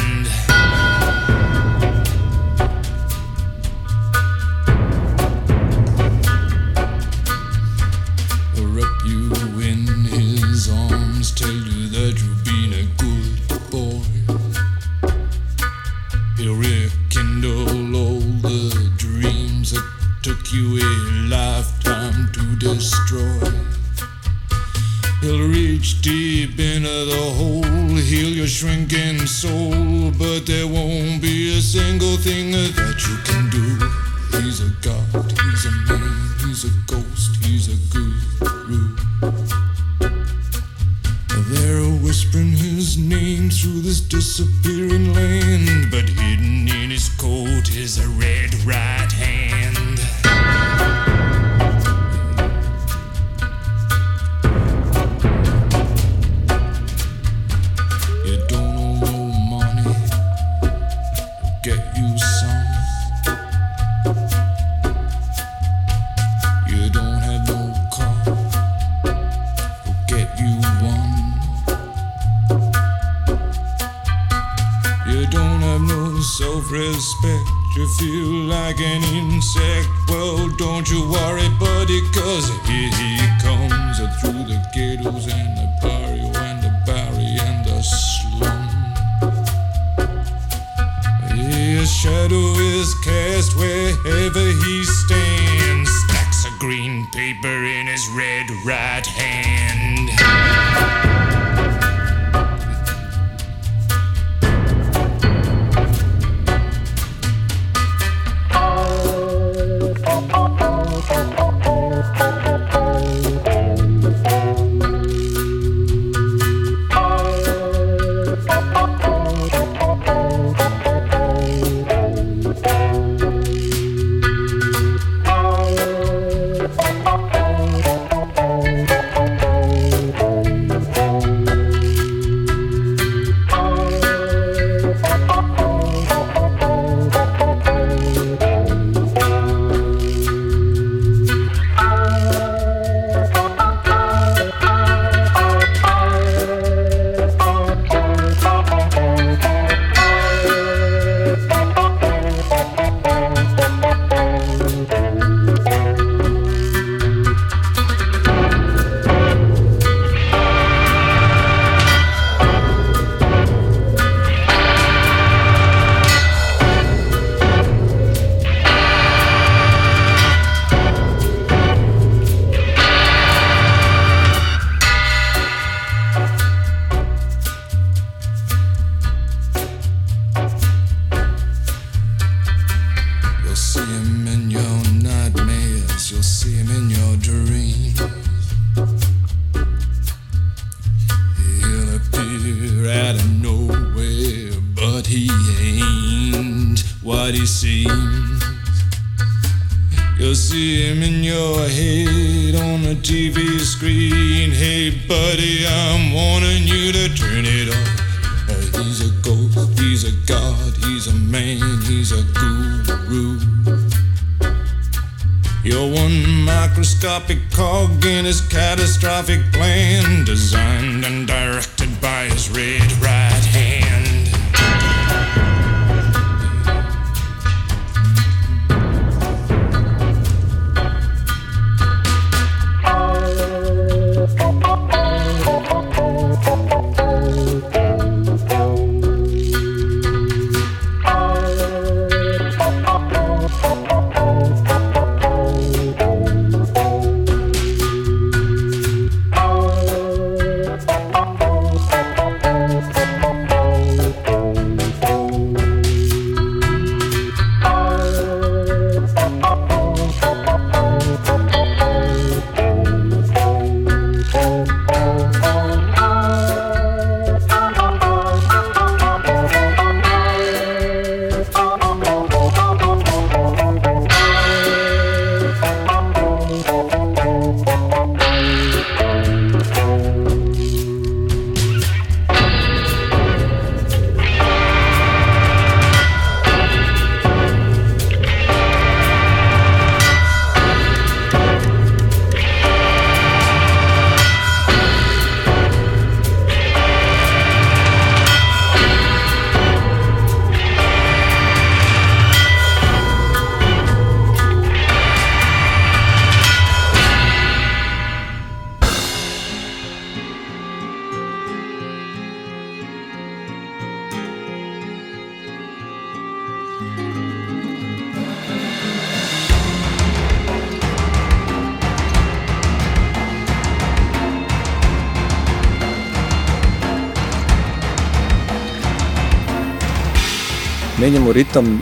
Ritam, e,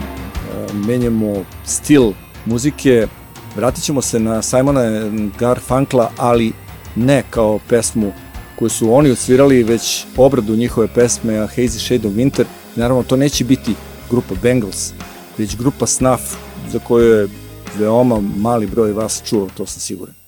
menjamo stil muzike, vratit ćemo se na Simona Garfunkla, ali ne kao pesmu koju su oni odsvirali, već obradu njihove pesme A Hazy Shade of Winter. Naravno, to neće biti grupa Bengals, već grupa Snuff, za koju je veoma mali broj vas čuo, to sam siguran.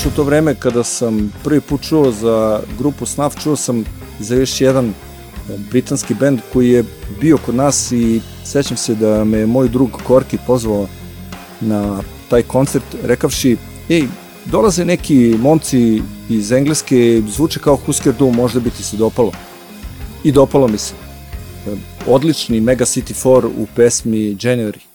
Baš u to vreme kada sam prvi put čuo za grupu Snuff, čuo sam za još jedan e, britanski bend koji je bio kod nas i sećam se da me moj drug Korki pozvao na taj koncert rekavši, ej, dolaze neki momci iz Engleske, zvuče kao Husker Du, možda bi ti se dopalo. I dopalo mi se. E, Odlični Mega City 4 u pesmi January.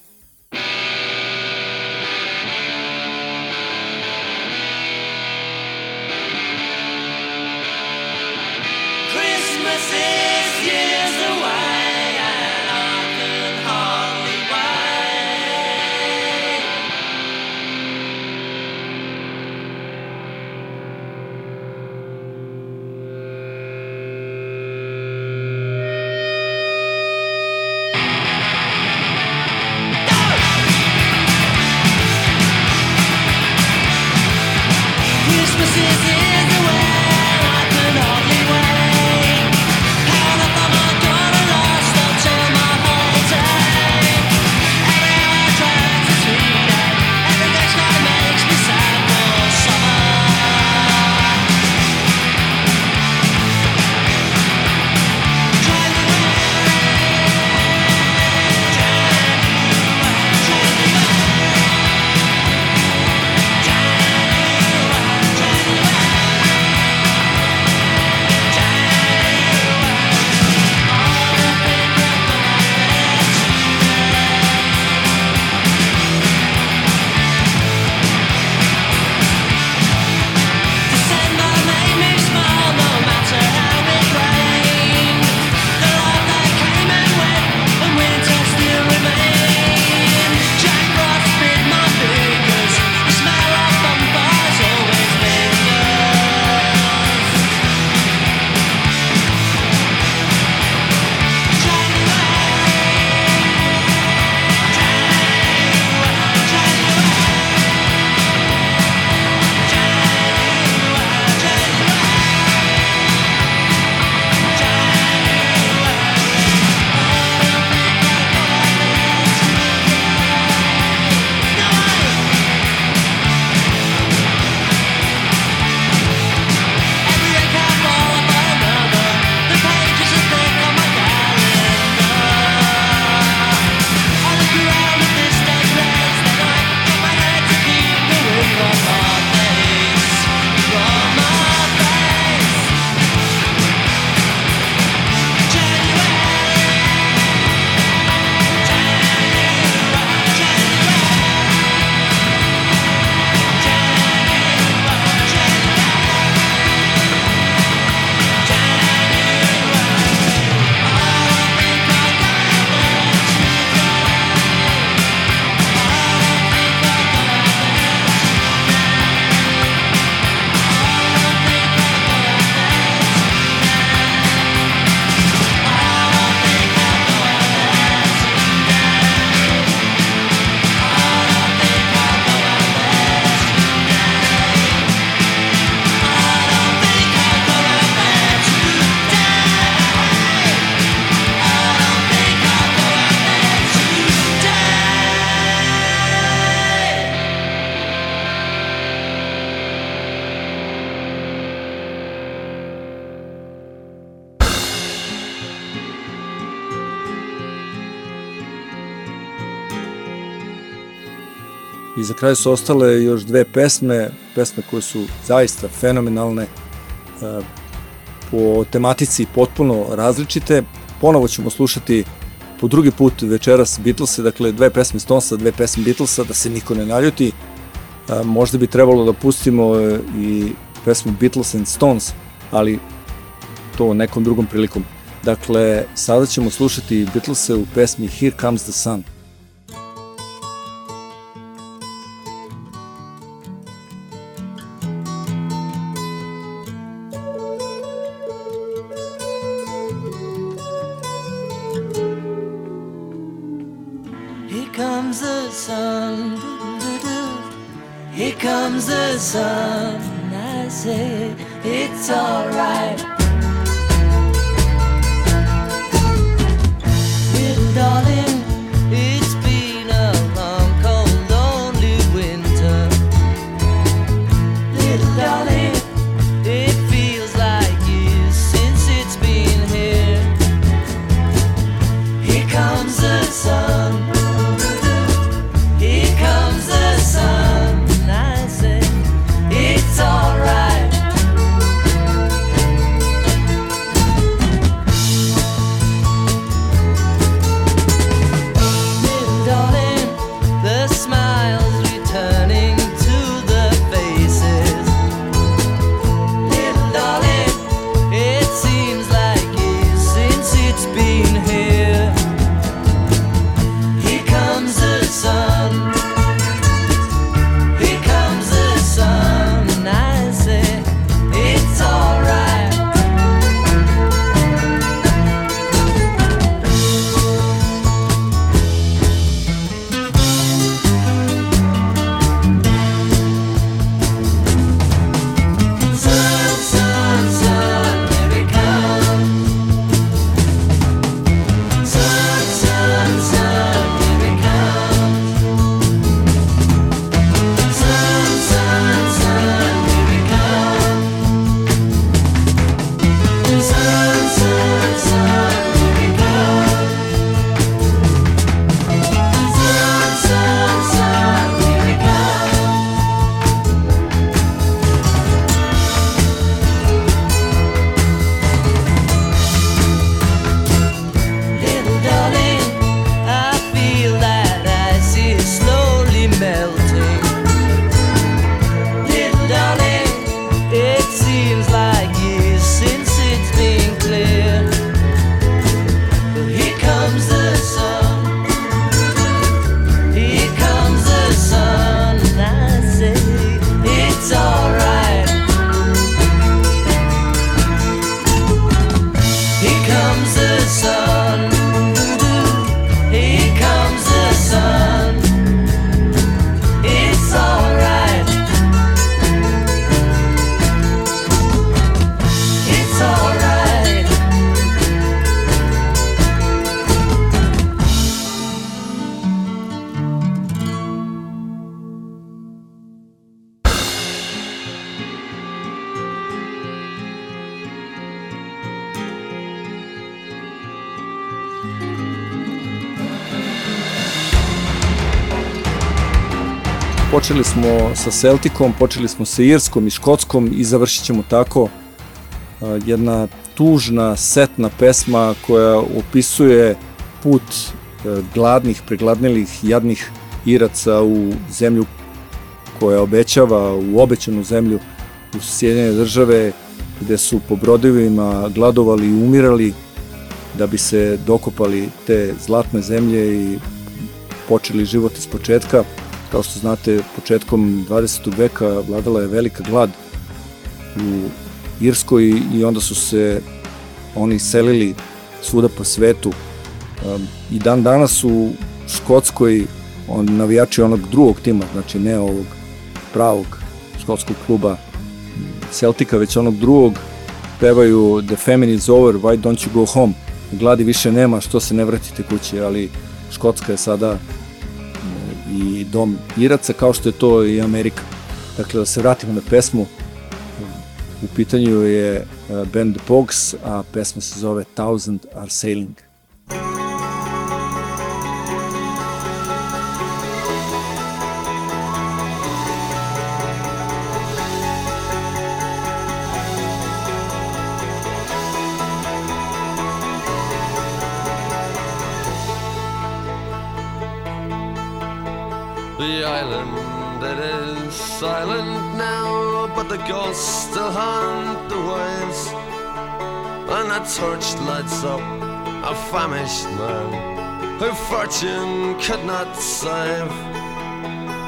Kraj su ostale još dve pesme, pesme koje su zaista fenomenalne, e, po tematici potpuno različite. Ponovo ćemo slušati po drugi put večeras Beatlese, dakle dve pesme Stonesa, dve pesme Beatlesa, da se niko ne naljuti. E, možda bi trebalo da pustimo e, i pesmu Beatles and Stones, ali to nekom drugom prilikom. Dakle, sada ćemo slušati Beatlese u pesmi Here Comes the Sun. Sa Celticom, počeli smo sa Irskom i Škotskom i završit ćemo tako jedna tužna, setna pesma koja opisuje put e, gladnih, pregladnilih, jadnih Iraca u zemlju koja obećava, u obećanu zemlju u Sjedinjene države gde su po brodovima gladovali i umirali da bi se dokopali te zlatne zemlje i počeli život iz početka. Kao što znate, početkom 20. veka vladala je velika glad u Irskoj i onda su se oni selili svuda po svetu. I dan danas u Škotskoj on, navijači onog drugog tima, znači ne ovog pravog škotskog kluba Celtica, već onog drugog, pevaju The famine is over, why don't you go home? Gladi više nema, što se ne vratite kući, ali Škotska je sada i dom Iraca kao što je to i Amerika. Dakle, da se vratimo na pesmu, u pitanju je eh, band The Pogues, a pesma se zove Thousand Are Sailing. Island it is silent now, but the ghosts still haunt the waves. And a torch lights up a famished man who fortune could not save.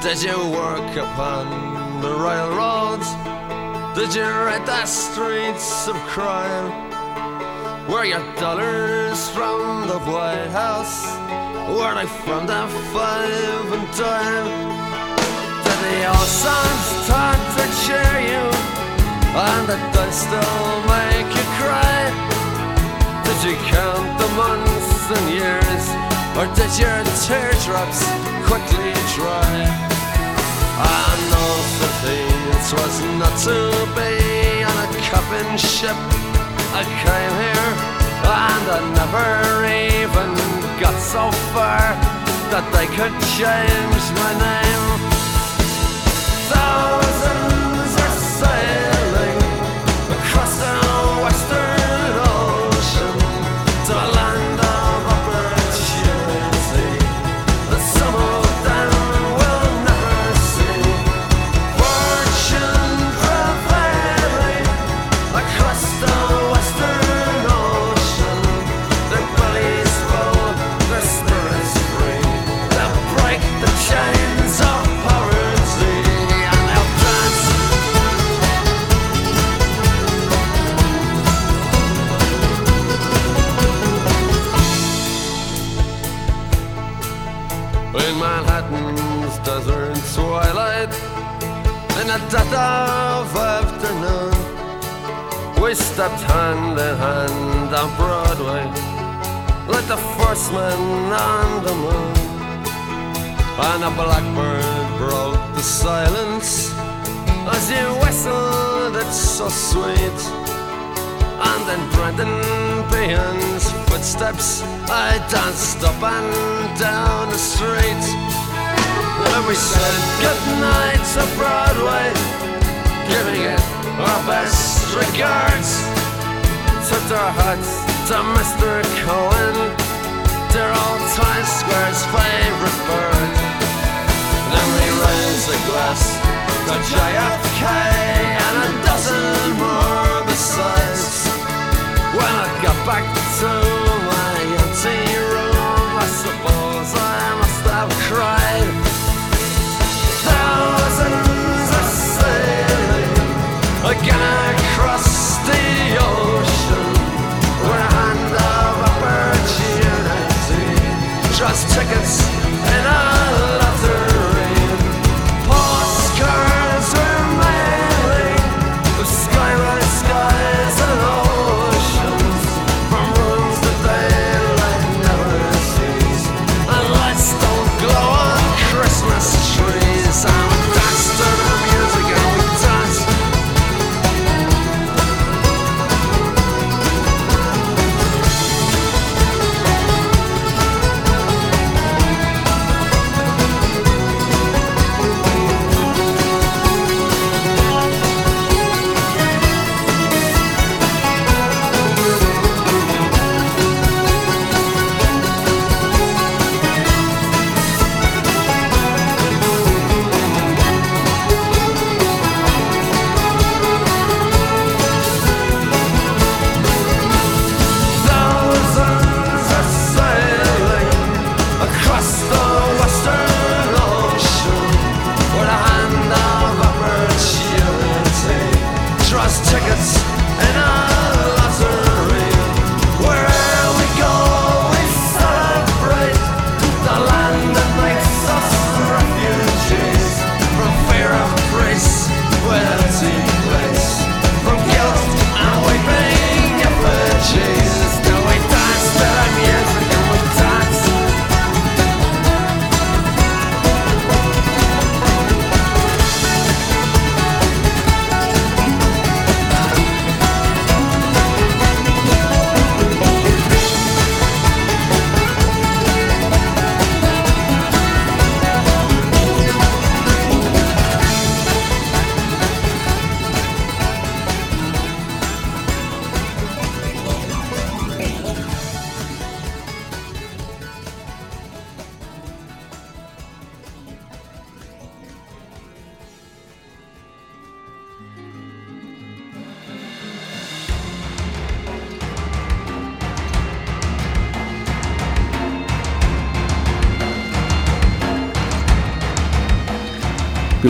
Did you work upon the railroads? Did you ride the streets of crime? Were your dollars from the White House? Were they from the five and dime? The old songs start to cheer you? And did they still make you cry? Did you count the months and years? Or did your teardrops quickly dry? I know the it was not to be on a copping ship I came here and I never even got so far that they could change my name song of afternoon, we stepped hand in hand on Broadway, like the first man on the moon. And a blackbird broke the silence as you whistled, it's so sweet. And then Brendan Behan's footsteps, I danced up and down the street. And we said goodnight to Broadway, giving it our best regards. Took our hats to Mr. Cohen, dear old Times Square's favorite bird. Then we raised a glass to JFK and a dozen more besides. When I got back to cross tickets and I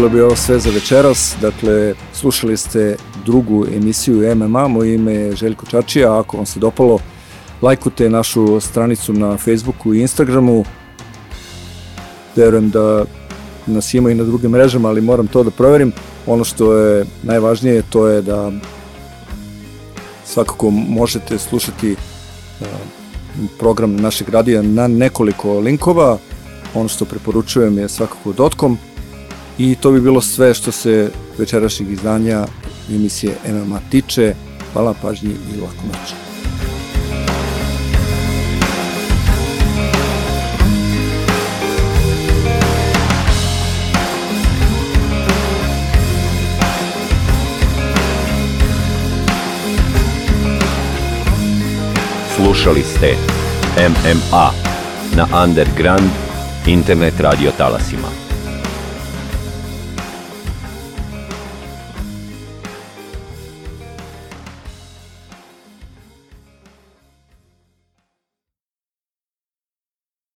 bilo bi ovo sve za večeras. Dakle, slušali ste drugu emisiju MMA. Moje ime je Željko Čačija. Ako vam se dopalo, lajkujte našu stranicu na Facebooku i Instagramu. Verujem da nas ima i na drugim mrežama, ali moram to da proverim. Ono što je najvažnije to je da svakako možete slušati uh, program našeg radija na nekoliko linkova. Ono što preporučujem je svakako dotkom i to bi bilo sve što se večerašnjeg izdanja emisije MMA tiče. Hvala pažnji i laku noć. Slušali ste MMA na Underground internet radio talasima.